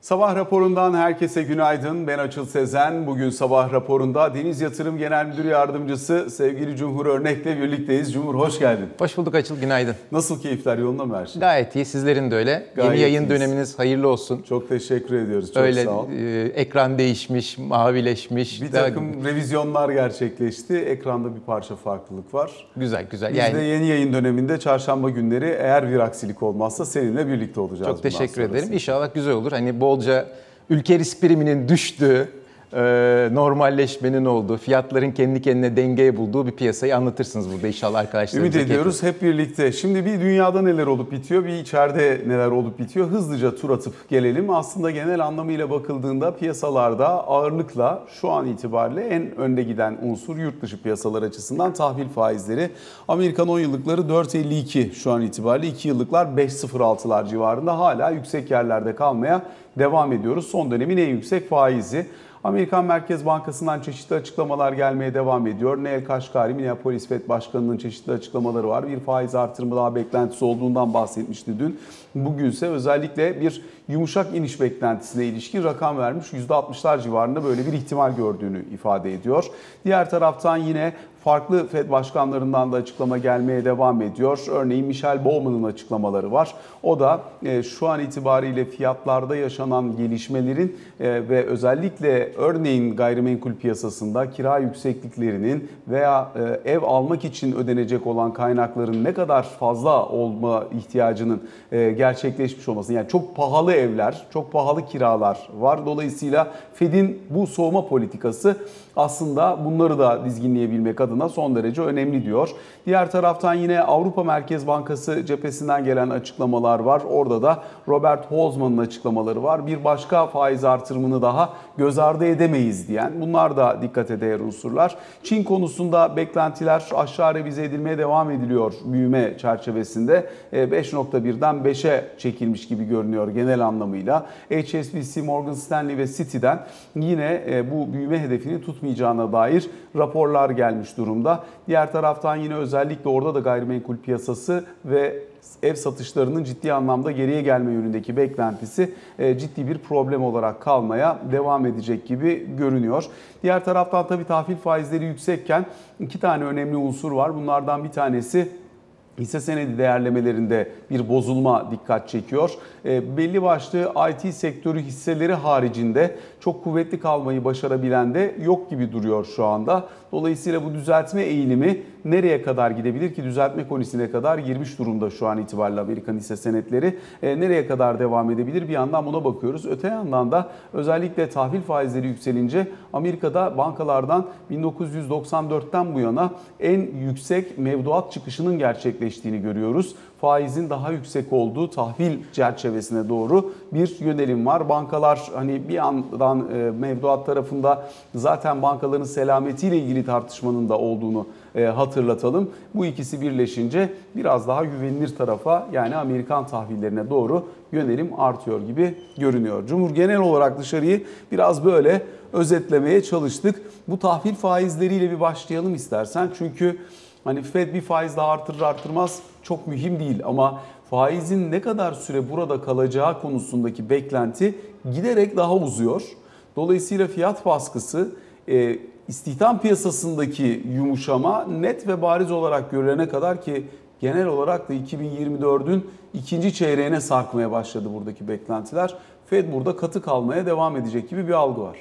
Sabah raporundan herkese günaydın. Ben Açıl Sezen. Bugün sabah raporunda Deniz Yatırım Genel Müdür Yardımcısı sevgili Cumhur Örnek'le birlikteyiz. Cumhur hoş geldin. Hoş bulduk Açıl, günaydın. Nasıl keyifler yolunda mı her şey? Gayet iyi, sizlerin de öyle. Gayet Yeni yayın iyiyiz. döneminiz hayırlı olsun. Çok teşekkür ediyoruz. Çok öyle sağ ol. e, ekran değişmiş, mavileşmiş. Bir Daha takım revizyonlar gerçekleşti. Ekranda bir parça farklılık var. Güzel güzel. Biz Yani de yeni yayın döneminde çarşamba günleri eğer bir aksilik olmazsa seninle birlikte olacağız. çok teşekkür ederim. İnşallah güzel olur. Hani bolca ülke risk priminin düştüğü, normalleşmenin olduğu, fiyatların kendi kendine dengeye bulduğu bir piyasayı anlatırsınız burada inşallah arkadaşlarımıza. Ümit ediyoruz hep birlikte. Şimdi bir dünyada neler olup bitiyor, bir içeride neler olup bitiyor. Hızlıca tur atıp gelelim. Aslında genel anlamıyla bakıldığında piyasalarda ağırlıkla şu an itibariyle en önde giden unsur yurt dışı piyasalar açısından tahvil faizleri. Amerikan 10 yıllıkları 4.52 şu an itibariyle 2 yıllıklar 5.06'lar civarında hala yüksek yerlerde kalmaya devam ediyoruz. Son dönemin en yüksek faizi. Amerikan Merkez Bankası'ndan çeşitli açıklamalar gelmeye devam ediyor. Neel Kaşkari, Minneapolis Fed Başkanı'nın çeşitli açıklamaları var. Bir faiz artırımı daha beklentisi olduğundan bahsetmişti dün. Bugünse özellikle bir yumuşak iniş beklentisine ilişkin rakam vermiş. %60'lar civarında böyle bir ihtimal gördüğünü ifade ediyor. Diğer taraftan yine farklı Fed başkanlarından da açıklama gelmeye devam ediyor. Örneğin Michelle Bowman'ın açıklamaları var. O da e, şu an itibariyle fiyatlarda yaşanan gelişmelerin e, ve özellikle örneğin gayrimenkul piyasasında kira yüksekliklerinin veya e, ev almak için ödenecek olan kaynakların ne kadar fazla olma ihtiyacının gerçekleşmiş olması. Yani çok pahalı evler, çok pahalı kiralar var. Dolayısıyla Fed'in bu soğuma politikası aslında bunları da dizginleyebilmek adına son derece önemli diyor. Diğer taraftan yine Avrupa Merkez Bankası cephesinden gelen açıklamalar var. Orada da Robert Holzman'ın açıklamaları var. Bir başka faiz artırımını daha göz ardı edemeyiz diyen. Bunlar da dikkate değer unsurlar. Çin konusunda beklentiler aşağı revize edilmeye devam ediliyor büyüme çerçevesinde. E, 5.1'den 5'e çekilmiş gibi görünüyor genel anlamıyla. HSBC, Morgan Stanley ve Citi'den yine e, bu büyüme hedefini tutmayacağına dair raporlar gelmiş durumda. Diğer taraftan yine özellikle orada da gayrimenkul piyasası ve ev satışlarının ciddi anlamda geriye gelme yönündeki beklentisi e, ciddi bir problem olarak kalmaya devam edecek gibi görünüyor. Diğer taraftan tabii tahvil faizleri yüksekken iki tane önemli unsur var. Bunlardan bir tanesi Hisse senedi değerlemelerinde bir bozulma dikkat çekiyor. E, belli başlı IT sektörü hisseleri haricinde çok kuvvetli kalmayı başarabilen de yok gibi duruyor şu anda. Dolayısıyla bu düzeltme eğilimi nereye kadar gidebilir ki düzeltme konisine kadar girmiş durumda şu an itibariyle Amerikan hisse senetleri. E, nereye kadar devam edebilir bir yandan buna bakıyoruz. Öte yandan da özellikle tahvil faizleri yükselince Amerika'da bankalardan 1994'ten bu yana en yüksek mevduat çıkışının gerçekleştiğini görüyoruz. Faizin daha yüksek olduğu tahvil çerçevesine doğru bir yönelim var. Bankalar hani bir yandan e, mevduat tarafında zaten bankaların selametiyle ilgili tartışmanın da olduğunu e, hatırlatalım. Bu ikisi birleşince biraz daha güvenilir tarafa yani Amerikan tahvillerine doğru yönelim artıyor gibi görünüyor. Cumhur genel olarak dışarıyı biraz böyle özetlemeye çalıştık. Bu tahvil faizleriyle bir başlayalım istersen. Çünkü hani Fed bir faiz daha artırır artırmaz çok mühim değil ama faizin ne kadar süre burada kalacağı konusundaki beklenti giderek daha uzuyor. Dolayısıyla fiyat baskısı e, istihdam piyasasındaki yumuşama net ve bariz olarak görülene kadar ki genel olarak da 2024'ün ikinci çeyreğine sarkmaya başladı buradaki beklentiler. Fed burada katı kalmaya devam edecek gibi bir algı var.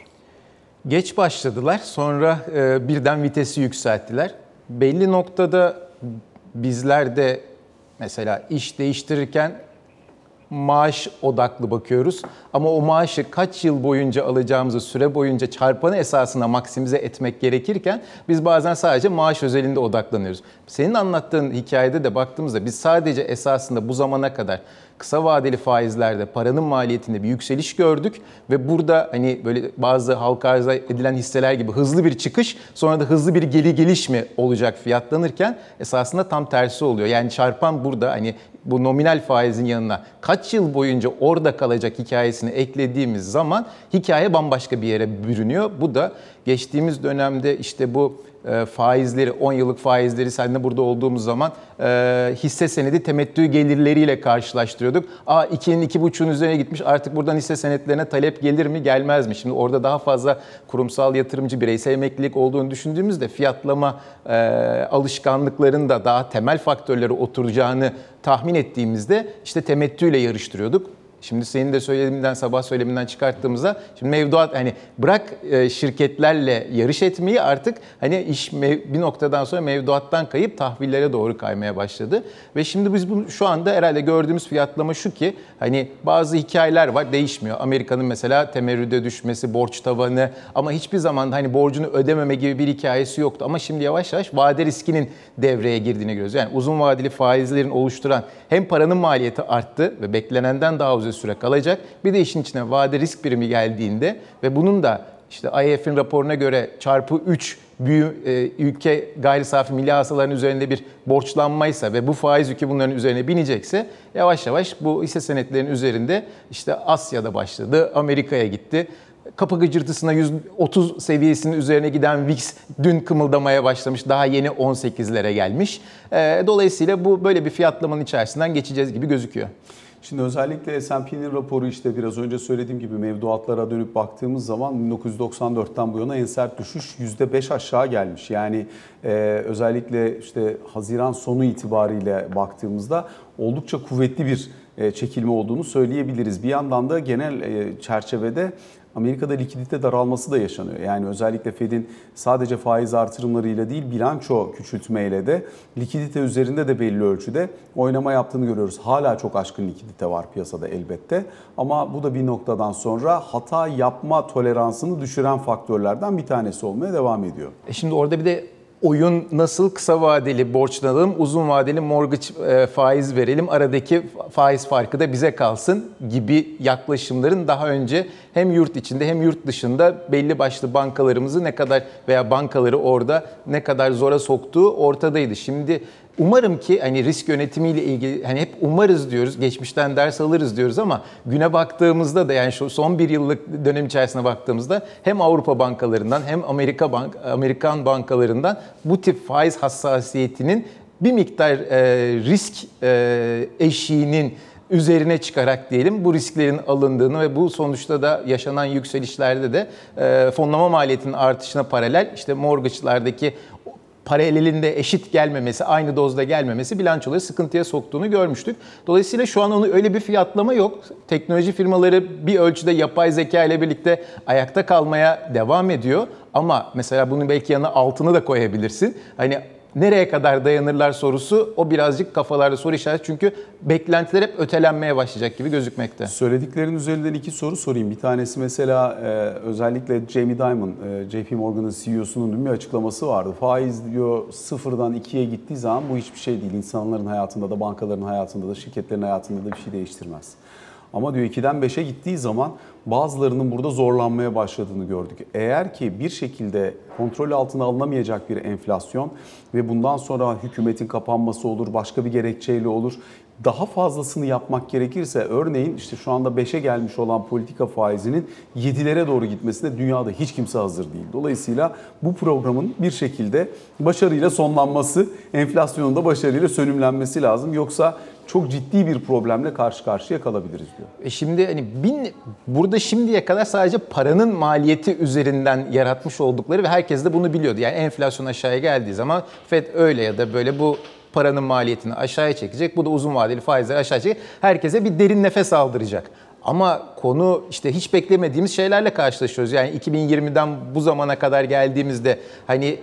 Geç başladılar, sonra e, birden vitesi yükselttiler. Belli noktada bizler de mesela iş değiştirirken maaş odaklı bakıyoruz. Ama o maaşı kaç yıl boyunca alacağımızı süre boyunca çarpanı esasına maksimize etmek gerekirken biz bazen sadece maaş özelinde odaklanıyoruz. Senin anlattığın hikayede de baktığımızda biz sadece esasında bu zamana kadar kısa vadeli faizlerde paranın maliyetinde bir yükseliş gördük ve burada hani böyle bazı halka arz edilen hisseler gibi hızlı bir çıkış sonra da hızlı bir geri geliş mi olacak fiyatlanırken esasında tam tersi oluyor. Yani çarpan burada hani bu nominal faizin yanına kaç yıl boyunca orada kalacak hikayesini eklediğimiz zaman hikaye bambaşka bir yere bürünüyor. Bu da geçtiğimiz dönemde işte bu faizleri, 10 yıllık faizleri seninle burada olduğumuz zaman e, hisse senedi temettü gelirleriyle karşılaştırıyorduk. Aa 2'nin 2,5'un üzerine gitmiş artık buradan hisse senetlerine talep gelir mi gelmez mi? Şimdi orada daha fazla kurumsal yatırımcı bireysel emeklilik olduğunu düşündüğümüzde fiyatlama e, alışkanlıklarının da daha temel faktörleri oturacağını tahmin ettiğimizde işte temettüyle yarıştırıyorduk. Şimdi senin de söylediğinden sabah söyleminden çıkarttığımızda şimdi mevduat hani bırak e, şirketlerle yarış etmeyi artık hani iş bir noktadan sonra mevduattan kayıp tahvillere doğru kaymaya başladı. Ve şimdi biz bunu şu anda herhalde gördüğümüz fiyatlama şu ki hani bazı hikayeler var değişmiyor. Amerika'nın mesela temerrüde düşmesi, borç tavanı ama hiçbir zaman hani borcunu ödememe gibi bir hikayesi yoktu. Ama şimdi yavaş yavaş vade riskinin devreye girdiğini görüyoruz. Yani uzun vadeli faizlerin oluşturan hem paranın maliyeti arttı ve beklenenden daha uzun süre kalacak. Bir de işin içine vade risk birimi geldiğinde ve bunun da işte IMF'in raporuna göre çarpı 3 büyü, e, ülke gayri safi milli hasılaların üzerinde bir borçlanmaysa ve bu faiz yükü bunların üzerine binecekse yavaş yavaş bu hisse senetlerinin üzerinde işte Asya'da başladı, Amerika'ya gitti. Kapı gıcırtısına 130 seviyesinin üzerine giden VIX dün kımıldamaya başlamış. Daha yeni 18'lere gelmiş. E, dolayısıyla bu böyle bir fiyatlamanın içerisinden geçeceğiz gibi gözüküyor. Şimdi özellikle S&P'nin raporu işte biraz önce söylediğim gibi mevduatlara dönüp baktığımız zaman 1994'ten bu yana en sert düşüş %5 aşağı gelmiş. Yani e, özellikle işte Haziran sonu itibariyle baktığımızda oldukça kuvvetli bir e, çekilme olduğunu söyleyebiliriz. Bir yandan da genel e, çerçevede Amerika'da likidite daralması da yaşanıyor. Yani özellikle Fed'in sadece faiz artırımlarıyla değil bilanço küçültmeyle de likidite üzerinde de belli ölçüde oynama yaptığını görüyoruz. Hala çok aşkın likidite var piyasada elbette. Ama bu da bir noktadan sonra hata yapma toleransını düşüren faktörlerden bir tanesi olmaya devam ediyor. E şimdi orada bir de oyun nasıl kısa vadeli borçlanalım, uzun vadeli mortgage e, faiz verelim, aradaki faiz farkı da bize kalsın gibi yaklaşımların daha önce hem yurt içinde hem yurt dışında belli başlı bankalarımızı ne kadar veya bankaları orada ne kadar zora soktuğu ortadaydı. Şimdi Umarım ki hani risk yönetimiyle ilgili hani hep umarız diyoruz, geçmişten ders alırız diyoruz ama güne baktığımızda da yani şu son bir yıllık dönem içerisine baktığımızda hem Avrupa bankalarından hem Amerika bank Amerikan bankalarından bu tip faiz hassasiyetinin bir miktar e, risk e, eşiğinin üzerine çıkarak diyelim bu risklerin alındığını ve bu sonuçta da yaşanan yükselişlerde de e, fonlama maliyetinin artışına paralel işte mortgage'lardaki paralelinde eşit gelmemesi, aynı dozda gelmemesi bilançoları sıkıntıya soktuğunu görmüştük. Dolayısıyla şu an onu öyle bir fiyatlama yok. Teknoloji firmaları bir ölçüde yapay zeka ile birlikte ayakta kalmaya devam ediyor. Ama mesela bunun belki yanına altını da koyabilirsin. Hani nereye kadar dayanırlar sorusu o birazcık kafalarda soru işareti. Çünkü beklentiler hep ötelenmeye başlayacak gibi gözükmekte. Söylediklerin üzerinden iki soru sorayım. Bir tanesi mesela e, özellikle Jamie Dimon, e, JP Morgan'ın CEO'sunun dün bir açıklaması vardı. Faiz diyor sıfırdan ikiye gittiği zaman bu hiçbir şey değil. İnsanların hayatında da, bankaların hayatında da, şirketlerin hayatında da bir şey değiştirmez. Ama diyor 2'den 5'e gittiği zaman bazılarının burada zorlanmaya başladığını gördük. Eğer ki bir şekilde kontrol altına alınamayacak bir enflasyon ve bundan sonra hükümetin kapanması olur, başka bir gerekçeyle olur. Daha fazlasını yapmak gerekirse örneğin işte şu anda 5'e gelmiş olan politika faizinin 7'lere doğru gitmesine dünyada hiç kimse hazır değil. Dolayısıyla bu programın bir şekilde başarıyla sonlanması, enflasyonun da başarıyla sönümlenmesi lazım. Yoksa çok ciddi bir problemle karşı karşıya kalabiliriz diyor. E şimdi hani bin, burada şimdiye kadar sadece paranın maliyeti üzerinden yaratmış oldukları ve herkes de bunu biliyordu. Yani enflasyon aşağıya geldiği zaman FED öyle ya da böyle bu paranın maliyetini aşağıya çekecek. Bu da uzun vadeli faizleri aşağı çekecek. Herkese bir derin nefes aldıracak. Ama konu işte hiç beklemediğimiz şeylerle karşılaşıyoruz. Yani 2020'den bu zamana kadar geldiğimizde hani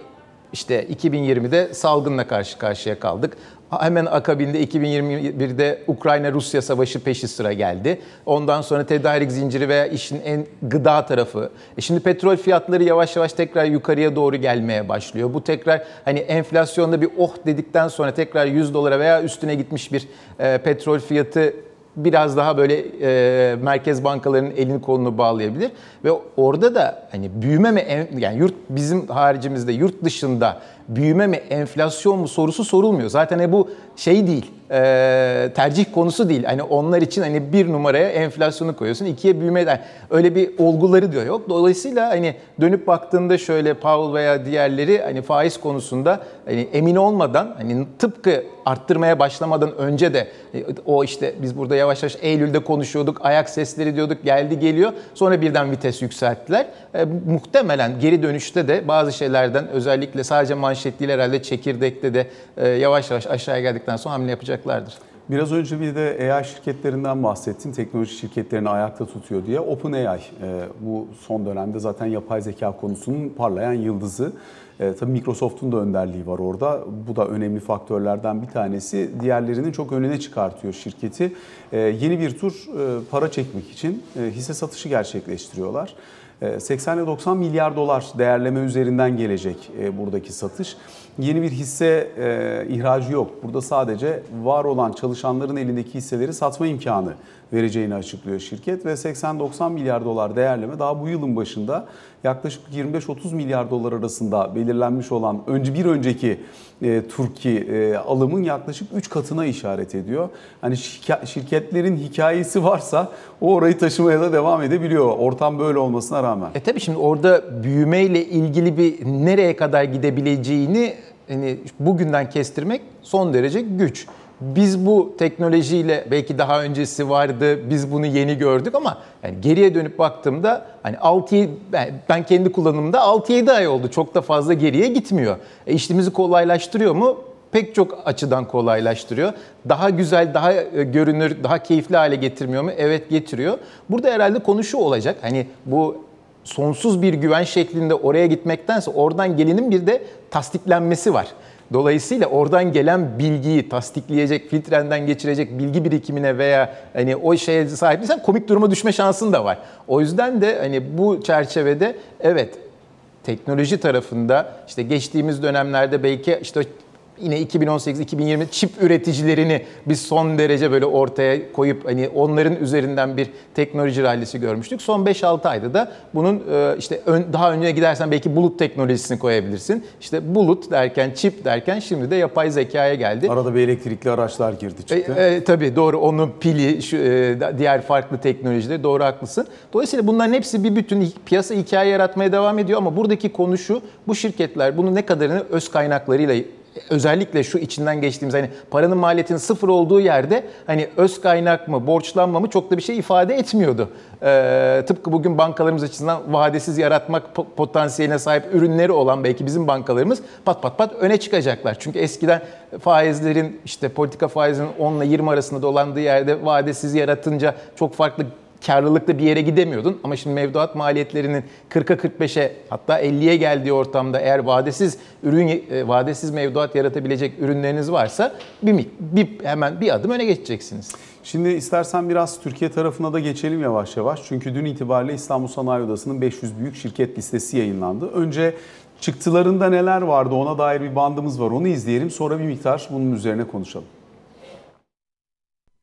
işte 2020'de salgınla karşı karşıya kaldık. Hemen akabinde 2021'de Ukrayna-Rusya savaşı peşi sıra geldi. Ondan sonra tedarik zinciri veya işin en gıda tarafı. E şimdi petrol fiyatları yavaş yavaş tekrar yukarıya doğru gelmeye başlıyor. Bu tekrar hani enflasyonda bir oh dedikten sonra tekrar 100 dolara veya üstüne gitmiş bir e, petrol fiyatı biraz daha böyle e, merkez bankalarının elini kolunu bağlayabilir ve orada da hani büyüme mi yani yurt bizim haricimizde yurt dışında büyüme mi enflasyon mu sorusu sorulmuyor. Zaten hani bu şey değil e, tercih konusu değil. Hani onlar için hani bir numaraya enflasyonu koyuyorsun ikiye büyüme de öyle bir olguları diyor yok. Dolayısıyla hani dönüp baktığında şöyle Powell veya diğerleri hani faiz konusunda hani emin olmadan hani tıpkı arttırmaya başlamadan önce de e, o işte biz burada yavaş yavaş Eylül'de konuşuyorduk, ayak sesleri diyorduk, geldi geliyor. Sonra birden vites yükselttiler. E, muhtemelen geri dönüşte de bazı şeylerden özellikle sadece manşet değil herhalde çekirdekte de e, yavaş yavaş aşağıya geldikten sonra hamle yapacaklardır. Biraz önce bir de AI şirketlerinden bahsettin. Teknoloji şirketlerini ayakta tutuyor diye. OpenAI e, bu son dönemde zaten yapay zeka konusunun parlayan yıldızı. E, tabii Microsoft'un da önderliği var orada. Bu da önemli faktörlerden bir tanesi. Diğerlerinin çok önüne çıkartıyor şirketi. E, yeni bir tur e, para çekmek için e, hisse satışı gerçekleştiriyorlar. 80 ile 90 milyar dolar değerleme üzerinden gelecek e, buradaki satış. Yeni bir hisse e, ihracı yok. Burada sadece var olan çalışanların elindeki hisseleri satma imkanı vereceğini açıklıyor şirket ve 80-90 milyar dolar değerleme daha bu yılın başında yaklaşık 25-30 milyar dolar arasında belirlenmiş olan önce bir önceki e, Turki e, alımın yaklaşık 3 katına işaret ediyor. Hani şirketlerin hikayesi varsa o orayı taşımaya da devam edebiliyor. Ortam böyle olmasına rağmen. E tabii şimdi orada büyümeyle ilgili bir nereye kadar gidebileceğini hani bugünden kestirmek son derece güç. Biz bu teknolojiyle belki daha öncesi vardı, biz bunu yeni gördük ama yani geriye dönüp baktığımda hani 6 ben kendi kullanımımda 6-7 ay oldu. Çok da fazla geriye gitmiyor. E işimizi kolaylaştırıyor mu? Pek çok açıdan kolaylaştırıyor. Daha güzel, daha e, görünür, daha keyifli hale getirmiyor mu? Evet getiriyor. Burada herhalde konu şu olacak. Hani bu sonsuz bir güven şeklinde oraya gitmektense oradan gelinin bir de tasdiklenmesi var. Dolayısıyla oradan gelen bilgiyi tasdikleyecek, filtrenden geçirecek bilgi birikimine veya hani o şeye sahip değilsen komik duruma düşme şansın da var. O yüzden de hani bu çerçevede evet teknoloji tarafında işte geçtiğimiz dönemlerde belki işte yine 2018-2020 çip üreticilerini biz son derece böyle ortaya koyup hani onların üzerinden bir teknoloji rallisi görmüştük. Son 5-6 ayda da bunun e, işte daha önüne gidersen belki bulut teknolojisini koyabilirsin. İşte bulut derken, çip derken şimdi de yapay zekaya geldi. Arada bir elektrikli araçlar girdi çıktı. E, e, tabii doğru onun pili, şu, e, diğer farklı teknolojileri doğru haklısın. Dolayısıyla bunların hepsi bir bütün piyasa hikaye yaratmaya devam ediyor ama buradaki konu şu, bu şirketler bunu ne kadarını öz kaynaklarıyla özellikle şu içinden geçtiğimiz hani paranın maliyetinin sıfır olduğu yerde hani öz kaynak mı, borçlanma mı çok da bir şey ifade etmiyordu. Ee, tıpkı bugün bankalarımız açısından vadesiz yaratmak potansiyeline sahip ürünleri olan belki bizim bankalarımız pat pat pat öne çıkacaklar. Çünkü eskiden faizlerin işte politika faizinin 10 ile 20 arasında dolandığı yerde vadesiz yaratınca çok farklı karlılıkta bir yere gidemiyordun. Ama şimdi mevduat maliyetlerinin 40'a 45'e hatta 50'ye geldiği ortamda eğer vadesiz ürün e, vadesiz mevduat yaratabilecek ürünleriniz varsa bir, bir hemen bir adım öne geçeceksiniz. Şimdi istersen biraz Türkiye tarafına da geçelim yavaş yavaş. Çünkü dün itibariyle İstanbul Sanayi Odası'nın 500 büyük şirket listesi yayınlandı. Önce çıktılarında neler vardı ona dair bir bandımız var. Onu izleyelim. Sonra bir miktar bunun üzerine konuşalım.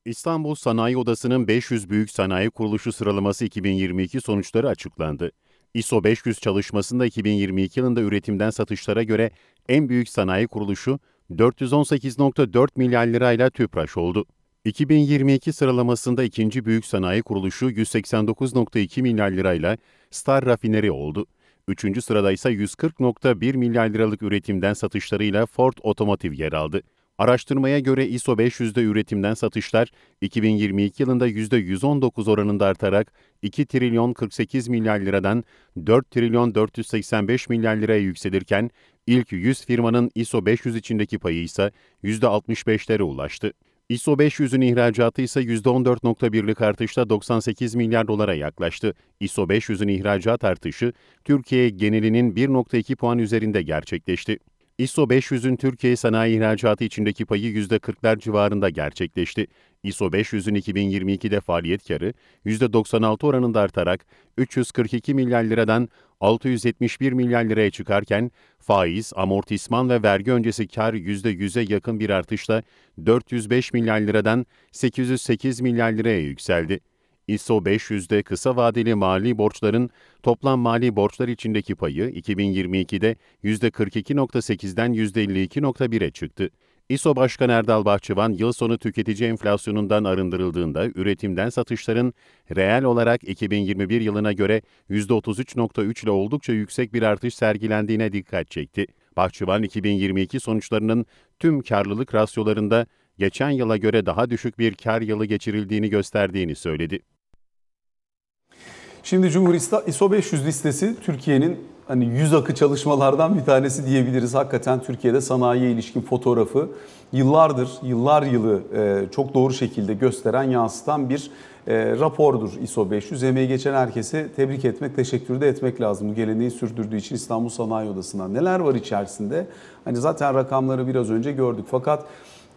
İstanbul Sanayi Odası'nın 500 Büyük Sanayi Kuruluşu sıralaması 2022 sonuçları açıklandı. ISO 500 çalışmasında 2022 yılında üretimden satışlara göre en büyük sanayi kuruluşu 418.4 milyar lirayla TÜPRAŞ oldu. 2022 sıralamasında ikinci büyük sanayi kuruluşu 189.2 milyar lirayla Star Rafineri oldu. Üçüncü sırada ise 140.1 milyar liralık üretimden satışlarıyla Ford Otomotiv yer aldı. Araştırmaya göre ISO 500'de üretimden satışlar 2022 yılında %119 oranında artarak 2 trilyon 48 milyar liradan 4 trilyon 485 milyar liraya yükselirken ilk 100 firmanın ISO 500 içindeki payı ise %65'lere ulaştı. ISO 500'ün ihracatı ise %14.1'lik artışla 98 milyar dolara yaklaştı. ISO 500'ün ihracat artışı Türkiye genelinin 1.2 puan üzerinde gerçekleşti. ISO 500'ün Türkiye sanayi ihracatı içindeki payı %40'lar civarında gerçekleşti. ISO 500'ün 2022'de faaliyet karı %96 oranında artarak 342 milyar liradan 671 milyar liraya çıkarken faiz, amortisman ve vergi öncesi kar %100'e yakın bir artışla 405 milyar liradan 808 milyar liraya yükseldi. ISO 500'de kısa vadeli mali borçların toplam mali borçlar içindeki payı 2022'de %42.8'den %52.1'e çıktı. İSO Başkanı Erdal Bahçıvan, yıl sonu tüketici enflasyonundan arındırıldığında üretimden satışların reel olarak 2021 yılına göre %33.3 ile oldukça yüksek bir artış sergilendiğine dikkat çekti. Bahçıvan, 2022 sonuçlarının tüm karlılık rasyolarında geçen yıla göre daha düşük bir kar yılı geçirildiğini gösterdiğini söyledi. Şimdi Cumhur ISO 500 listesi Türkiye'nin hani yüz akı çalışmalardan bir tanesi diyebiliriz. Hakikaten Türkiye'de sanayiye ilişkin fotoğrafı yıllardır, yıllar yılı e, çok doğru şekilde gösteren, yansıtan bir e, rapordur ISO 500. Emeği geçen herkese tebrik etmek, teşekkür de etmek lazım. Bu geleneği sürdürdüğü için İstanbul Sanayi Odası'ndan. Neler var içerisinde? Hani zaten rakamları biraz önce gördük. Fakat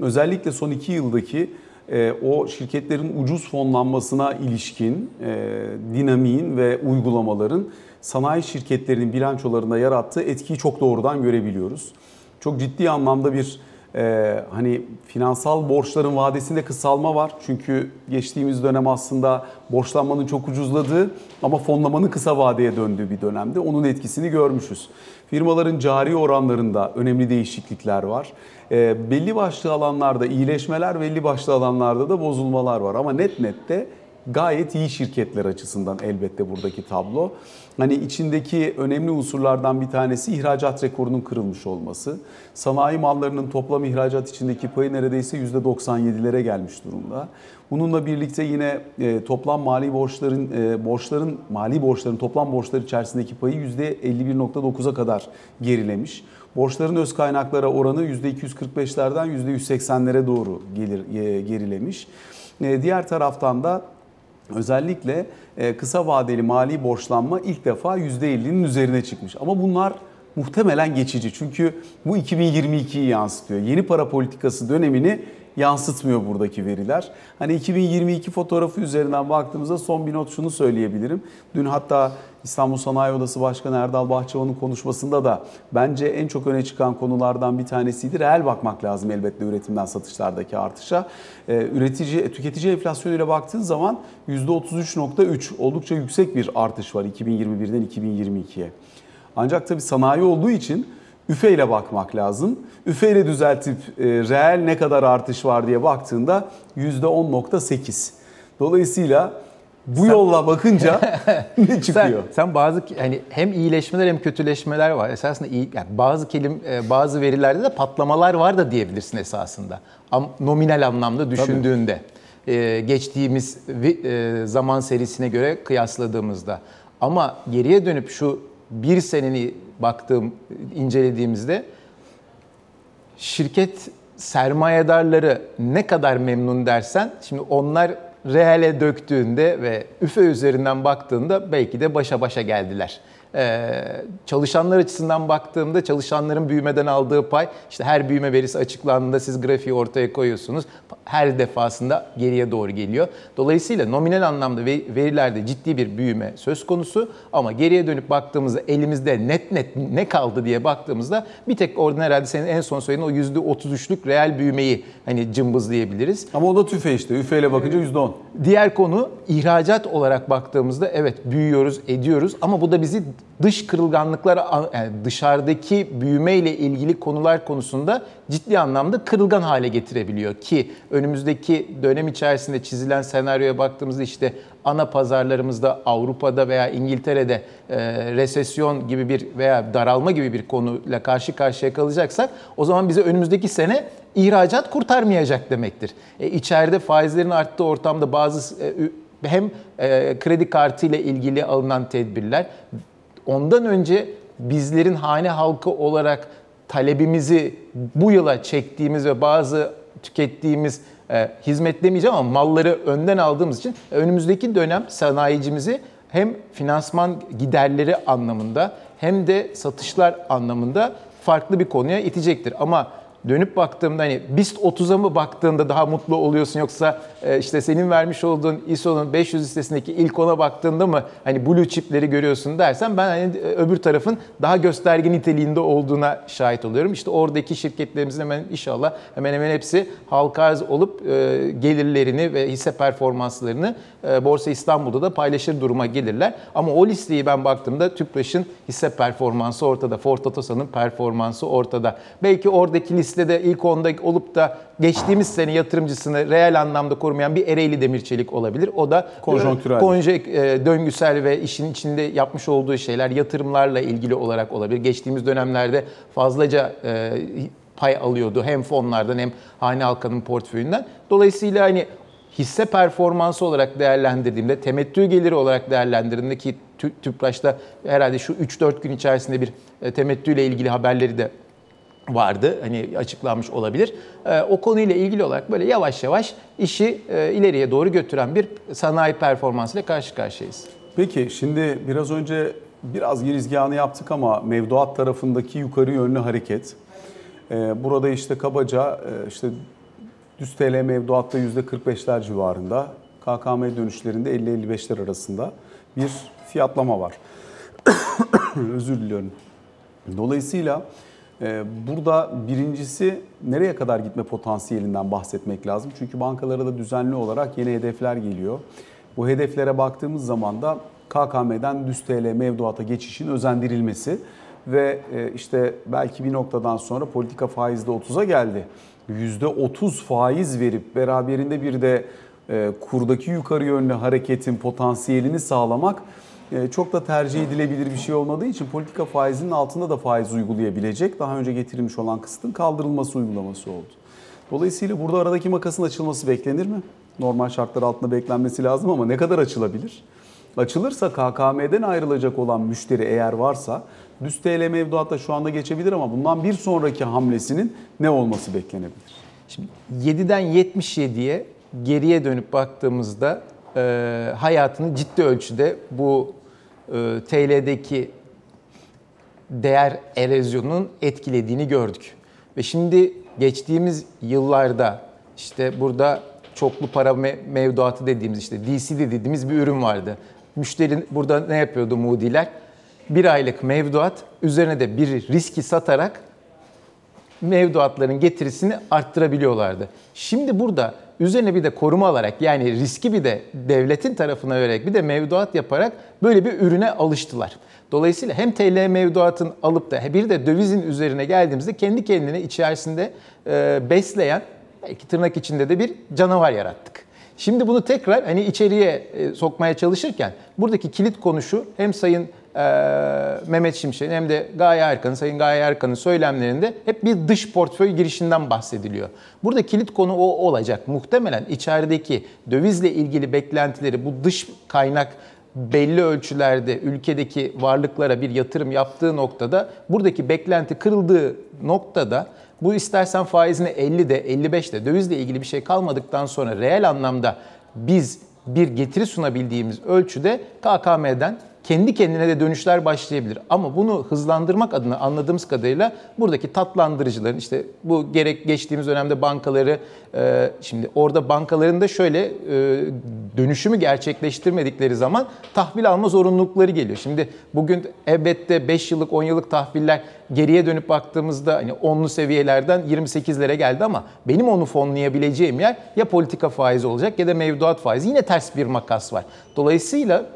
özellikle son iki yıldaki e, o şirketlerin ucuz fonlanmasına ilişkin e, dinamiğin ve uygulamaların sanayi şirketlerinin bilançolarında yarattığı etkiyi çok doğrudan görebiliyoruz. Çok ciddi anlamda bir e, hani finansal borçların vadesinde kısalma var. Çünkü geçtiğimiz dönem aslında borçlanmanın çok ucuzladığı ama fonlamanın kısa vadeye döndüğü bir dönemde onun etkisini görmüşüz. Firmaların cari oranlarında önemli değişiklikler var. E, belli başlı alanlarda iyileşmeler, belli başlı alanlarda da bozulmalar var. Ama net nette gayet iyi şirketler açısından elbette buradaki tablo. Hani içindeki önemli unsurlardan bir tanesi ihracat rekorunun kırılmış olması. Sanayi mallarının toplam ihracat içindeki payı neredeyse %97'lere gelmiş durumda. Bununla birlikte yine e, toplam mali borçların e, borçların mali borçların toplam borçlar içerisindeki payı %51.9'a kadar gerilemiş. Borçların öz kaynaklara oranı %245'lerden %180'lere doğru gelir, e, gerilemiş. Diğer taraftan da özellikle e, kısa vadeli mali borçlanma ilk defa %50'nin üzerine çıkmış. Ama bunlar muhtemelen geçici. Çünkü bu 2022'yi yansıtıyor. Yeni para politikası dönemini yansıtmıyor buradaki veriler. Hani 2022 fotoğrafı üzerinden baktığımızda son bir not şunu söyleyebilirim. Dün hatta İstanbul Sanayi Odası Başkanı Erdal Bahçıvan'ın konuşmasında da bence en çok öne çıkan konulardan bir tanesiydi. Reel bakmak lazım elbette üretimden satışlardaki artışa. Ee, üretici, tüketici enflasyonuyla baktığın zaman %33.3 oldukça yüksek bir artış var 2021'den 2022'ye. Ancak tabii sanayi olduğu için üfe ile bakmak lazım. Üfe ile düzeltip e, reel ne kadar artış var diye baktığında %10.8. Dolayısıyla bu sen, yolla bakınca ne çıkıyor? Sen, sen bazı hani hem iyileşmeler hem kötüleşmeler var. Esasında iyi, yani bazı kelim e, bazı verilerde de patlamalar var da diyebilirsin esasında. Am, nominal anlamda düşündüğünde. Ee, geçtiğimiz e, zaman serisine göre kıyasladığımızda. Ama geriye dönüp şu bir seneni baktığım, incelediğimizde şirket sermayedarları ne kadar memnun dersen, şimdi onlar reale döktüğünde ve üfe üzerinden baktığında belki de başa başa geldiler. Ee, çalışanlar açısından baktığımda çalışanların büyümeden aldığı pay işte her büyüme verisi açıklandığında siz grafiği ortaya koyuyorsunuz. Her defasında geriye doğru geliyor. Dolayısıyla nominal anlamda verilerde ciddi bir büyüme söz konusu ama geriye dönüp baktığımızda elimizde net net ne kaldı diye baktığımızda bir tek orada herhalde senin en son söylediğin o %33'lük reel büyümeyi hani cımbızlayabiliriz. Ama o da tüfe işte. Üfeyle bakınca %10. Diğer konu ihracat olarak baktığımızda evet büyüyoruz, ediyoruz ama bu da bizi dış kırılganlıklar yani dışarıdaki büyüme ile ilgili konular konusunda ciddi anlamda kırılgan hale getirebiliyor ki önümüzdeki dönem içerisinde çizilen senaryoya baktığımızda işte ana pazarlarımızda Avrupa'da veya İngiltere'de e, resesyon gibi bir veya daralma gibi bir konuyla karşı karşıya kalacaksak o zaman bize önümüzdeki sene ihracat kurtarmayacak demektir. E, içeride faizlerin arttığı ortamda bazı e, hem e, kredi kartı ile ilgili alınan tedbirler ondan önce bizlerin hane halkı olarak talebimizi bu yıla çektiğimiz ve bazı tükettiğimiz e, hizmet demeyeceğim ama malları önden aldığımız için önümüzdeki dönem sanayicimizi hem finansman giderleri anlamında hem de satışlar anlamında farklı bir konuya itecektir. Ama dönüp baktığımda hani BIST 30'a mı baktığında daha mutlu oluyorsun yoksa e, işte senin vermiş olduğun ISO'nun 500 listesindeki ilk ona baktığında mı hani blue chipleri görüyorsun dersen ben hani öbür tarafın daha gösterge niteliğinde olduğuna şahit oluyorum. İşte oradaki şirketlerimizin hemen inşallah hemen hemen hepsi halka arz olup e, gelirlerini ve hisse performanslarını e, Borsa İstanbul'da da paylaşır duruma gelirler. Ama o listeyi ben baktığımda Tüpraş'ın hisse performansı ortada, Ford Otosan'ın performansı ortada. Belki oradaki listede ilk onda olup da geçtiğimiz sene yatırımcısını reel anlamda korumayan bir Ereğli Demirçelik olabilir. O da Konjonktürel. konje, e, döngüsel ve işin içinde yapmış olduğu şeyler yatırımlarla ilgili olarak olabilir. Geçtiğimiz dönemlerde fazlaca e, pay alıyordu hem fonlardan hem hane halkanın portföyünden. Dolayısıyla hani hisse performansı olarak değerlendirdiğimde, temettü geliri olarak değerlendirdiğimde ki Tü- Tüpraş'ta herhalde şu 3-4 gün içerisinde bir e, temettüyle ilgili haberleri de vardı. Hani açıklanmış olabilir. E, o konuyla ilgili olarak böyle yavaş yavaş işi e, ileriye doğru götüren bir sanayi performansıyla karşı karşıyayız. Peki şimdi biraz önce biraz girizgahını yaptık ama mevduat tarafındaki yukarı yönlü hareket. Ee, burada işte kabaca e, işte düz TL mevduatta %45'ler civarında, KKM dönüşlerinde 50-55'ler arasında bir fiyatlama var. Özür diliyorum. Dolayısıyla burada birincisi nereye kadar gitme potansiyelinden bahsetmek lazım. Çünkü bankalara da düzenli olarak yeni hedefler geliyor. Bu hedeflere baktığımız zaman da KKM'den düz TL mevduata geçişin özendirilmesi ve e, işte belki bir noktadan sonra politika faizi de 30'a geldi. %30 faiz verip beraberinde bir de e, kurdaki yukarı yönlü hareketin potansiyelini sağlamak çok da tercih edilebilir bir şey olmadığı için politika faizinin altında da faiz uygulayabilecek daha önce getirilmiş olan kısıtın kaldırılması uygulaması oldu. Dolayısıyla burada aradaki makasın açılması beklenir mi? Normal şartlar altında beklenmesi lazım ama ne kadar açılabilir? Açılırsa KKM'den ayrılacak olan müşteri eğer varsa düz TL mevduatta şu anda geçebilir ama bundan bir sonraki hamlesinin ne olması beklenebilir? Şimdi 7'den 77'ye geriye dönüp baktığımızda e, hayatını ciddi ölçüde bu e, TL'deki değer erozyonunun etkilediğini gördük. Ve şimdi geçtiğimiz yıllarda işte burada çoklu para me- mevduatı dediğimiz işte DCD dediğimiz bir ürün vardı. Müşteri burada ne yapıyordu Moody'ler? Bir aylık mevduat üzerine de bir riski satarak mevduatların getirisini arttırabiliyorlardı. Şimdi burada üzerine bir de koruma alarak yani riski bir de devletin tarafına vererek bir de mevduat yaparak böyle bir ürüne alıştılar. Dolayısıyla hem TL mevduatın alıp da bir de dövizin üzerine geldiğimizde kendi kendine içerisinde e, besleyen belki tırnak içinde de bir canavar yarattık. Şimdi bunu tekrar hani içeriye e, sokmaya çalışırken buradaki kilit konu şu hem Sayın Mehmet Şimşek'in hem de Gaye Erkan'ın, Sayın Gaye Erkan'ın söylemlerinde hep bir dış portföy girişinden bahsediliyor. Burada kilit konu o olacak. Muhtemelen içerideki dövizle ilgili beklentileri bu dış kaynak belli ölçülerde ülkedeki varlıklara bir yatırım yaptığı noktada buradaki beklenti kırıldığı noktada bu istersen faizine 50'de 55'de dövizle ilgili bir şey kalmadıktan sonra reel anlamda biz bir getiri sunabildiğimiz ölçüde KKM'den kendi kendine de dönüşler başlayabilir. Ama bunu hızlandırmak adına anladığımız kadarıyla buradaki tatlandırıcıların işte bu gerek geçtiğimiz dönemde bankaları e, şimdi orada bankaların da şöyle e, dönüşümü gerçekleştirmedikleri zaman tahvil alma zorunlulukları geliyor. Şimdi bugün elbette 5 yıllık 10 yıllık tahviller geriye dönüp baktığımızda hani 10'lu seviyelerden 28'lere geldi ama benim onu fonlayabileceğim yer ya politika faizi olacak ya da mevduat faizi. Yine ters bir makas var. Dolayısıyla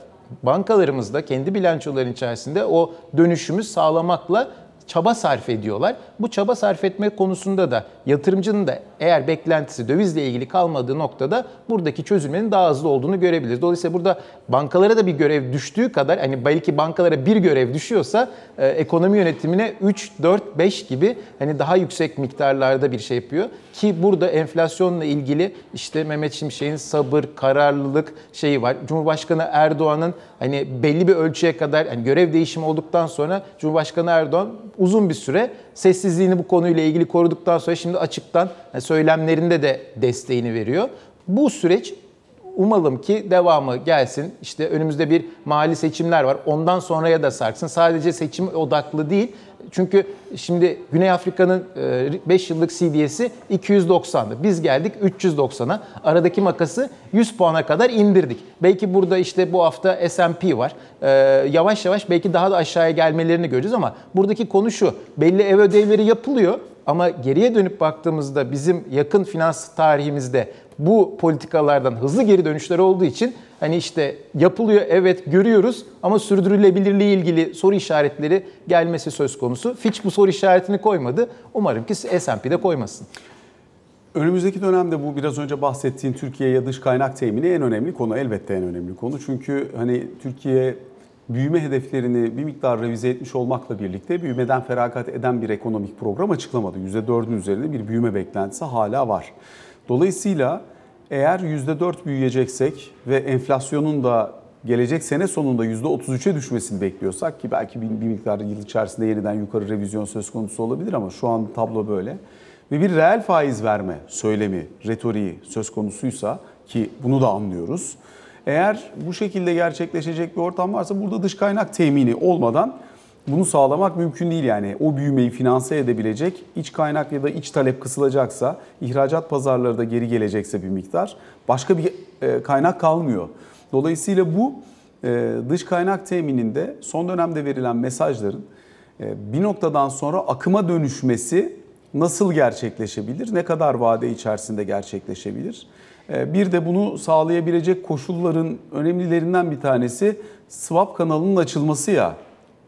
bankalarımızda kendi bilançoların içerisinde o dönüşümü sağlamakla çaba sarf ediyorlar. Bu çaba sarf etme konusunda da yatırımcının da eğer beklentisi dövizle ilgili kalmadığı noktada buradaki çözülmenin daha hızlı olduğunu görebiliriz. Dolayısıyla burada bankalara da bir görev düştüğü kadar hani belki bankalara bir görev düşüyorsa e, ekonomi yönetimine 3, 4, 5 gibi hani daha yüksek miktarlarda bir şey yapıyor. Ki burada enflasyonla ilgili işte Mehmet Şimşek'in sabır, kararlılık şeyi var. Cumhurbaşkanı Erdoğan'ın hani belli bir ölçüye kadar hani görev değişimi olduktan sonra Cumhurbaşkanı Erdoğan uzun bir süre sessizliğini bu konuyla ilgili koruduktan sonra şimdi açıktan yani söylemlerinde de desteğini veriyor. Bu süreç Umalım ki devamı gelsin. İşte önümüzde bir mali seçimler var. Ondan sonraya da sarksın. Sadece seçim odaklı değil. Çünkü şimdi Güney Afrika'nın 5 yıllık CDS'i 290'dı. Biz geldik 390'a. Aradaki makası 100 puana kadar indirdik. Belki burada işte bu hafta S&P var. Ee, yavaş yavaş belki daha da aşağıya gelmelerini göreceğiz ama buradaki konu şu. Belli ev ödevleri yapılıyor ama geriye dönüp baktığımızda bizim yakın finans tarihimizde bu politikalardan hızlı geri dönüşler olduğu için hani işte yapılıyor evet görüyoruz ama sürdürülebilirliği ilgili soru işaretleri gelmesi söz konusu. Fitch bu soru işaretini koymadı. Umarım ki S&P de koymasın. Önümüzdeki dönemde bu biraz önce bahsettiğin Türkiye'ye dış kaynak temini en önemli konu. Elbette en önemli konu. Çünkü hani Türkiye büyüme hedeflerini bir miktar revize etmiş olmakla birlikte büyümeden feragat eden bir ekonomik program açıklamadı. %4'ün üzerinde bir büyüme beklentisi hala var. Dolayısıyla eğer %4 büyüyeceksek ve enflasyonun da gelecek sene sonunda %33'e düşmesini bekliyorsak ki belki bir, bir miktar yıl içerisinde yeniden yukarı revizyon söz konusu olabilir ama şu an tablo böyle ve bir reel faiz verme söylemi, retoriği söz konusuysa ki bunu da anlıyoruz. Eğer bu şekilde gerçekleşecek bir ortam varsa burada dış kaynak temini olmadan bunu sağlamak mümkün değil yani. O büyümeyi finanse edebilecek iç kaynak ya da iç talep kısılacaksa, ihracat pazarları da geri gelecekse bir miktar başka bir e, kaynak kalmıyor. Dolayısıyla bu e, dış kaynak temininde son dönemde verilen mesajların e, bir noktadan sonra akıma dönüşmesi nasıl gerçekleşebilir? Ne kadar vade içerisinde gerçekleşebilir? Bir de bunu sağlayabilecek koşulların önemlilerinden bir tanesi swap kanalının açılması ya.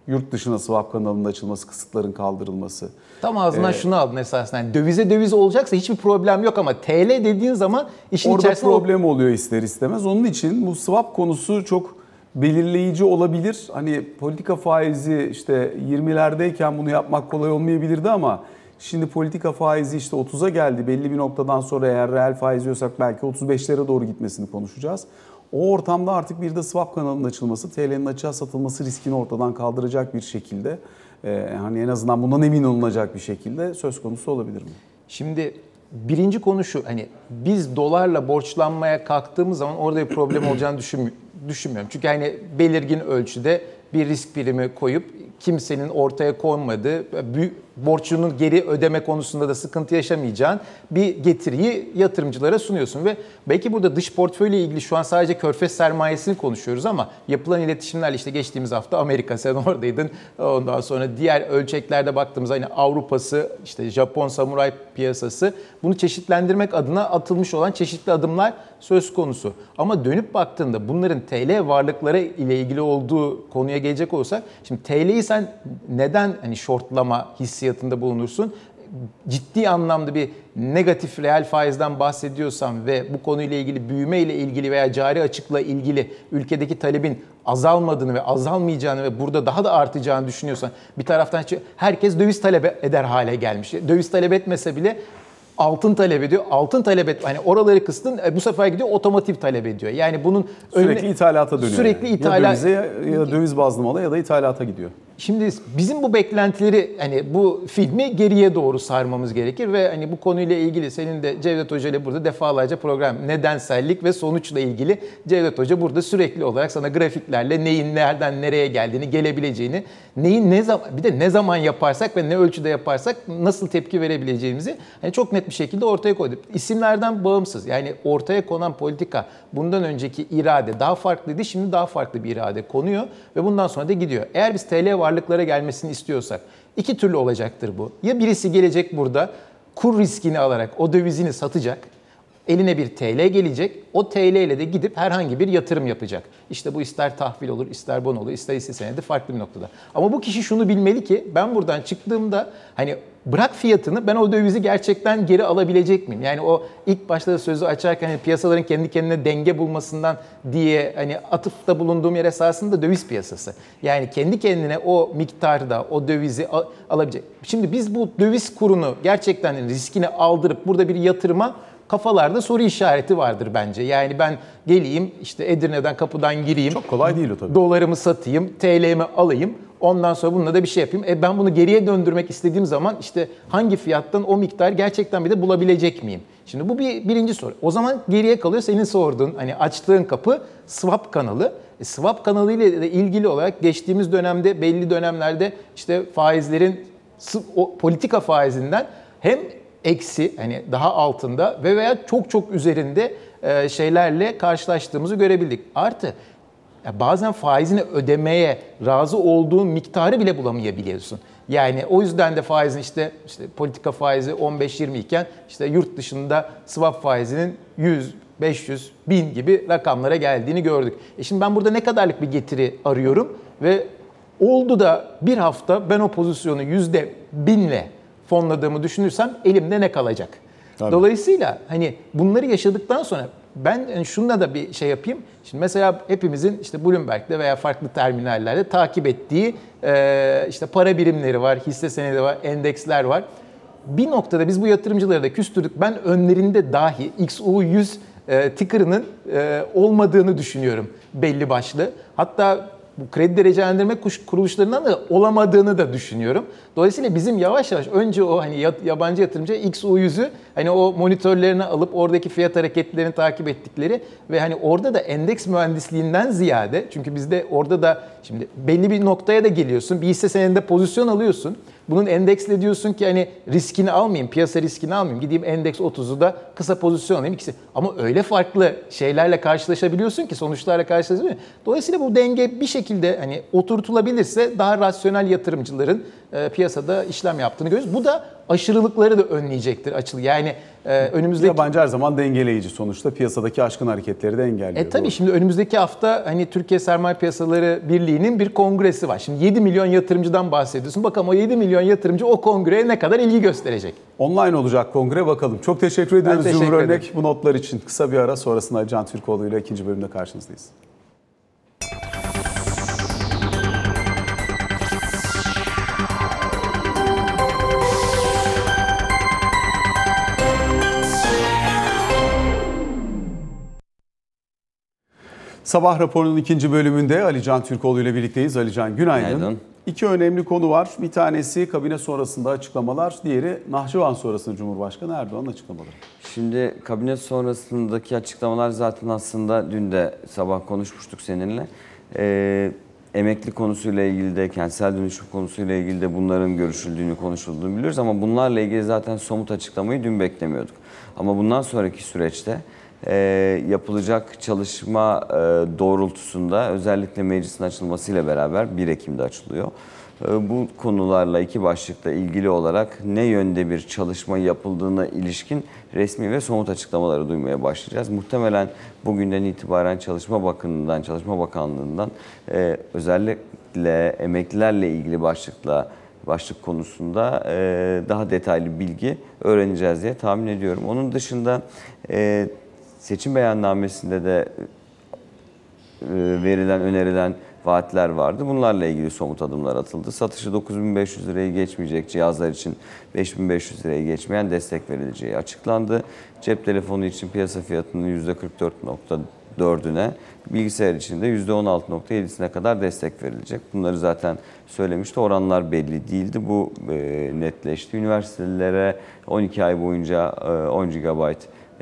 Yurt dışına swap kanalının açılması, kısıtların kaldırılması. Tam ağzından ee, şunu aldın esasında. Yani dövize döviz olacaksa hiçbir problem yok ama TL dediğin zaman işin orada içerisinde... problem oluyor ister istemez. Onun için bu swap konusu çok belirleyici olabilir. Hani politika faizi işte 20'lerdeyken bunu yapmak kolay olmayabilirdi ama Şimdi politika faizi işte 30'a geldi. Belli bir noktadan sonra eğer reel faiz diyorsak belki 35'lere doğru gitmesini konuşacağız. O ortamda artık bir de swap kanalının açılması, TL'nin açığa satılması riskini ortadan kaldıracak bir şekilde, e, hani en azından bundan emin olunacak bir şekilde söz konusu olabilir mi? Şimdi birinci konu şu, hani biz dolarla borçlanmaya kalktığımız zaman orada bir problem olacağını düşün, düşünmüyorum. Çünkü hani belirgin ölçüde bir risk birimi koyup kimsenin ortaya konmadığı, borcunun geri ödeme konusunda da sıkıntı yaşamayacağın bir getiriyi yatırımcılara sunuyorsun. Ve belki burada dış portföyle ilgili şu an sadece körfez sermayesini konuşuyoruz ama yapılan iletişimlerle işte geçtiğimiz hafta Amerika sen oradaydın. Ondan sonra diğer ölçeklerde baktığımız hani Avrupa'sı, işte Japon samuray piyasası bunu çeşitlendirmek adına atılmış olan çeşitli adımlar söz konusu. Ama dönüp baktığında bunların TL varlıkları ile ilgili olduğu konuya gelecek olursak şimdi TL'yi sen neden hani shortlama hissiyatında bulunursun? ciddi anlamda bir negatif reel faizden bahsediyorsan ve bu konuyla ilgili büyüme ile ilgili veya cari açıkla ilgili ülkedeki talebin azalmadığını ve azalmayacağını ve burada daha da artacağını düşünüyorsan bir taraftan herkes döviz talep eder hale gelmiş. Döviz talep etmese bile altın talep ediyor. Altın talep et hani oraları kıstın e, bu sefer gidiyor otomotiv talep ediyor. Yani bunun sürekli önüne, ithalata dönüyor. Sürekli yani. ithalat ya dövize ya, ya döviz bazlı mala ya da ithalata gidiyor. Şimdi bizim bu beklentileri hani bu filmi geriye doğru sarmamız gerekir ve hani bu konuyla ilgili senin de Cevdet Hoca ile burada defalarca program nedensellik ve sonuçla ilgili Cevdet Hoca burada sürekli olarak sana grafiklerle neyin nereden nereye geldiğini, gelebileceğini, neyin ne zaman bir de ne zaman yaparsak ve ne ölçüde yaparsak nasıl tepki verebileceğimizi hani çok net bir şekilde ortaya koydu. İsimlerden bağımsız yani ortaya konan politika bundan önceki irade daha farklıydı. Şimdi daha farklı bir irade konuyor ve bundan sonra da gidiyor. Eğer biz TL varlıklara gelmesini istiyorsak iki türlü olacaktır bu. Ya birisi gelecek burada kur riskini alarak o dövizini satacak. Eline bir TL gelecek. O TL ile de gidip herhangi bir yatırım yapacak. İşte bu ister tahvil olur, ister bon olur, ister hisse senedi farklı bir noktada. Ama bu kişi şunu bilmeli ki ben buradan çıktığımda hani bırak fiyatını ben o dövizi gerçekten geri alabilecek miyim? Yani o ilk başta sözü açarken hani piyasaların kendi kendine denge bulmasından diye hani atıfta bulunduğum yer esasında döviz piyasası. Yani kendi kendine o miktarda o dövizi al- alabilecek. Şimdi biz bu döviz kurunu gerçekten riskini aldırıp burada bir yatırıma kafalarda soru işareti vardır bence. Yani ben geleyim işte Edirne'den kapıdan gireyim. Çok kolay değil o tabii. Dolarımı satayım, TL'mi alayım. Ondan sonra bununla da bir şey yapayım. E ben bunu geriye döndürmek istediğim zaman işte hangi fiyattan o miktar gerçekten bir de bulabilecek miyim? Şimdi bu bir birinci soru. O zaman geriye kalıyor senin sorduğun hani açtığın kapı swap kanalı. E, swap kanalı ile ilgili olarak geçtiğimiz dönemde belli dönemlerde işte faizlerin politika faizinden hem eksi hani daha altında ve veya çok çok üzerinde e, şeylerle karşılaştığımızı görebildik. Artı bazen faizini ödemeye razı olduğun miktarı bile bulamayabiliyorsun. Yani o yüzden de faizin işte işte politika faizi 15-20 iken işte yurt dışında swap faizinin 100, 500, 1000 gibi rakamlara geldiğini gördük. E şimdi ben burada ne kadarlık bir getiri arıyorum ve oldu da bir hafta ben o pozisyonu yüzde binle fonladığımı düşünürsem elimde ne kalacak? Tabii. Dolayısıyla hani bunları yaşadıktan sonra ben yani şununla da bir şey yapayım. Şimdi mesela hepimizin işte Bloomberg'de veya farklı terminallerde takip ettiği e, işte para birimleri var, hisse senedi var, endeksler var. Bir noktada biz bu yatırımcıları da küstürdük. Ben önlerinde dahi XU100 e, ticker'ının e, olmadığını düşünüyorum belli başlı. Hatta bu kredi derecelendirme kuruluşlarından da olamadığını da düşünüyorum. Dolayısıyla bizim yavaş yavaş önce o hani ya- yabancı yatırımcı XU100'ü hani o monitörlerine alıp oradaki fiyat hareketlerini takip ettikleri ve hani orada da endeks mühendisliğinden ziyade çünkü bizde orada da şimdi belli bir noktaya da geliyorsun. Bir hisse senedinde pozisyon alıyorsun. Bunun endeksle diyorsun ki hani riskini almayayım, piyasa riskini almayayım. Gideyim endeks 30'u da kısa pozisyon alayım ikisi. Ama öyle farklı şeylerle karşılaşabiliyorsun ki sonuçlarla karşılaşabiliyorsun. Dolayısıyla bu denge bir şekilde hani oturtulabilirse daha rasyonel yatırımcıların e, piyasada işlem yaptığını görüyoruz. Bu da aşırılıkları da önleyecektir açılı. Yani e, önümüzdeki Yabancı her zaman dengeleyici sonuçta. Piyasadaki aşkın hareketleri de engelliyor. E tabii Doğru. şimdi önümüzdeki hafta hani Türkiye Sermaye Piyasaları Birliği'nin bir kongresi var. Şimdi 7 milyon yatırımcıdan bahsediyorsun. Bakalım o 7 milyon yatırımcı o kongreye ne kadar ilgi gösterecek. Online olacak kongre bakalım. Çok teşekkür ediyoruz Cumhur. Örnek bu notlar için. Kısa bir ara sonrasında Can Türkoğlu ile ikinci bölümde karşınızdayız. Sabah raporunun ikinci bölümünde Ali Can Türkoğlu ile birlikteyiz. Ali Can günaydın. Günaydın. İki önemli konu var. Bir tanesi kabine sonrasında açıklamalar, diğeri Nahçıvan sonrasında Cumhurbaşkanı Erdoğan'ın açıklamaları. Şimdi kabine sonrasındaki açıklamalar zaten aslında dün de sabah konuşmuştuk seninle. Ee, emekli konusuyla ilgili de kentsel dönüşüm konusuyla ilgili de bunların görüşüldüğünü konuşulduğunu biliyoruz ama bunlarla ilgili zaten somut açıklamayı dün beklemiyorduk. Ama bundan sonraki süreçte e, yapılacak çalışma e, doğrultusunda özellikle meclisin açılmasıyla beraber 1 Ekim'de açılıyor. E, Bu konularla iki başlıkla ilgili olarak ne yönde bir çalışma yapıldığına ilişkin resmi ve somut açıklamaları duymaya başlayacağız. Muhtemelen bugünden itibaren Çalışma Bakanlığı'ndan, Çalışma Bakanlığı'ndan e, özellikle emeklilerle ilgili başlıkla başlık konusunda e, daha detaylı bilgi öğreneceğiz diye tahmin ediyorum. Onun dışında e, seçim beyannamesinde de e, verilen, önerilen vaatler vardı. Bunlarla ilgili somut adımlar atıldı. Satışı 9500 lirayı geçmeyecek cihazlar için 5500 lirayı geçmeyen destek verileceği açıklandı. Cep telefonu için piyasa fiyatının %44.4'üne, bilgisayar için de %16.7'sine kadar destek verilecek. Bunları zaten söylemişti. Oranlar belli değildi. Bu e, netleşti. Üniversitelere 12 ay boyunca e, 10 GB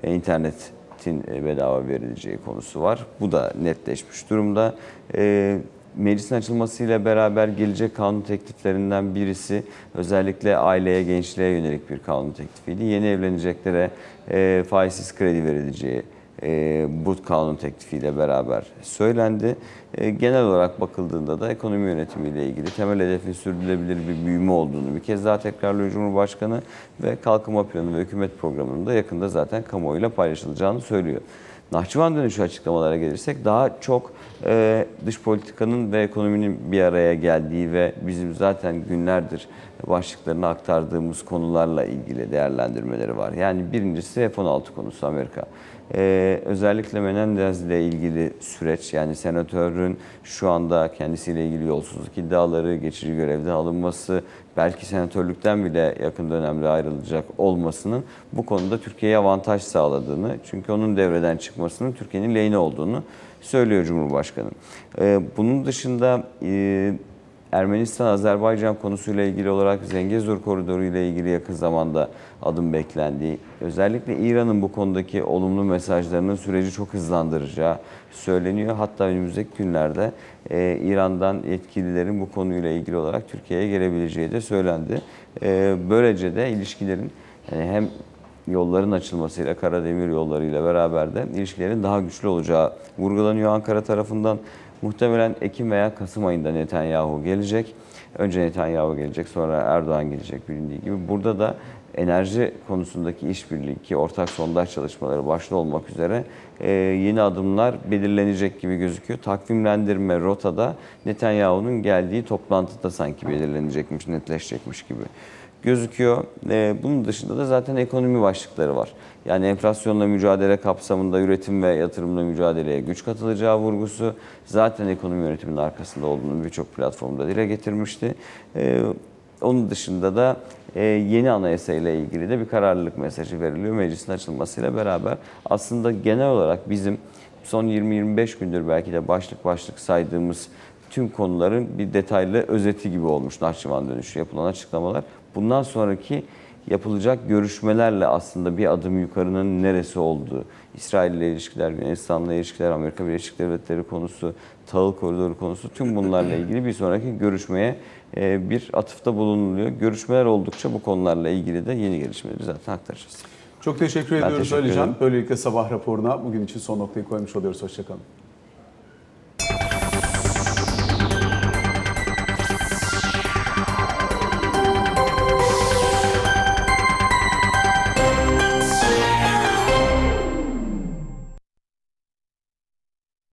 internet tin e, bedava verileceği konusu var. Bu da netleşmiş durumda. E, Meclisin açılmasıyla beraber gelecek kanun tekliflerinden birisi özellikle aileye, gençliğe yönelik bir kanun teklifiydi. Yeni evleneceklere e, faizsiz kredi verileceği e, bu kanun teklifiyle beraber söylendi. E, genel olarak bakıldığında da ekonomi yönetimiyle ilgili temel hedefin sürdürülebilir bir büyüme olduğunu bir kez daha tekrarlıyor Cumhurbaşkanı ve kalkınma planı ve hükümet programının da yakında zaten kamuoyuyla paylaşılacağını söylüyor. Nahçıvan dönüşü açıklamalara gelirsek daha çok e, dış politikanın ve ekonominin bir araya geldiği ve bizim zaten günlerdir başlıklarını aktardığımız konularla ilgili değerlendirmeleri var. Yani birincisi F-16 konusu Amerika. Ee, özellikle Menendez ile ilgili süreç yani senatörün şu anda kendisiyle ilgili yolsuzluk iddiaları, geçici görevden alınması, belki senatörlükten bile yakın dönemde ayrılacak olmasının bu konuda Türkiye'ye avantaj sağladığını, çünkü onun devreden çıkmasının Türkiye'nin lehine olduğunu söylüyor Cumhurbaşkanı. Ee, bunun dışında e, Ermenistan-Azerbaycan konusuyla ilgili olarak Zengezur koridoru ile ilgili yakın zamanda adım beklendiği, özellikle İran'ın bu konudaki olumlu mesajlarının süreci çok hızlandıracağı söyleniyor. Hatta önümüzdeki günlerde e, İran'dan yetkililerin bu konuyla ilgili olarak Türkiye'ye gelebileceği de söylendi. E, böylece de ilişkilerin yani hem yolların açılmasıyla, kara demir yollarıyla beraber de ilişkilerin daha güçlü olacağı vurgulanıyor Ankara tarafından. Muhtemelen Ekim veya Kasım ayında Netanyahu gelecek. Önce Netanyahu gelecek, sonra Erdoğan gelecek bilindiği gibi. Burada da enerji konusundaki işbirliği ki ortak sondaj çalışmaları başta olmak üzere e, yeni adımlar belirlenecek gibi gözüküyor. Takvimlendirme rotada Netanyahu'nun geldiği toplantıda sanki belirlenecekmiş, netleşecekmiş gibi gözüküyor. Ee, bunun dışında da zaten ekonomi başlıkları var. Yani enflasyonla mücadele kapsamında üretim ve yatırımla mücadeleye güç katılacağı vurgusu zaten ekonomi yönetiminin arkasında olduğunu birçok platformda dile getirmişti. Ee, onun dışında da e, yeni anayasa ile ilgili de bir kararlılık mesajı veriliyor meclisin açılmasıyla beraber. Aslında genel olarak bizim son 20-25 gündür belki de başlık başlık saydığımız tüm konuların bir detaylı özeti gibi olmuş Nahçıvan dönüşü yapılan açıklamalar. Bundan sonraki yapılacak görüşmelerle aslında bir adım yukarının neresi olduğu, İsrail ile ilişkiler, Yunanistan'la ilişkiler, Amerika Birleşik Devletleri konusu, tahıl koridoru konusu tüm bunlarla ilgili bir sonraki görüşmeye e, bir atıfta bulunuluyor. Görüşmeler oldukça bu konularla ilgili de yeni gelişmeleri zaten aktaracağız. Çok teşekkür Ben ediyoruz Ali Can. Böylelikle sabah raporuna bugün için son noktayı koymuş oluyoruz. Hoşçakalın.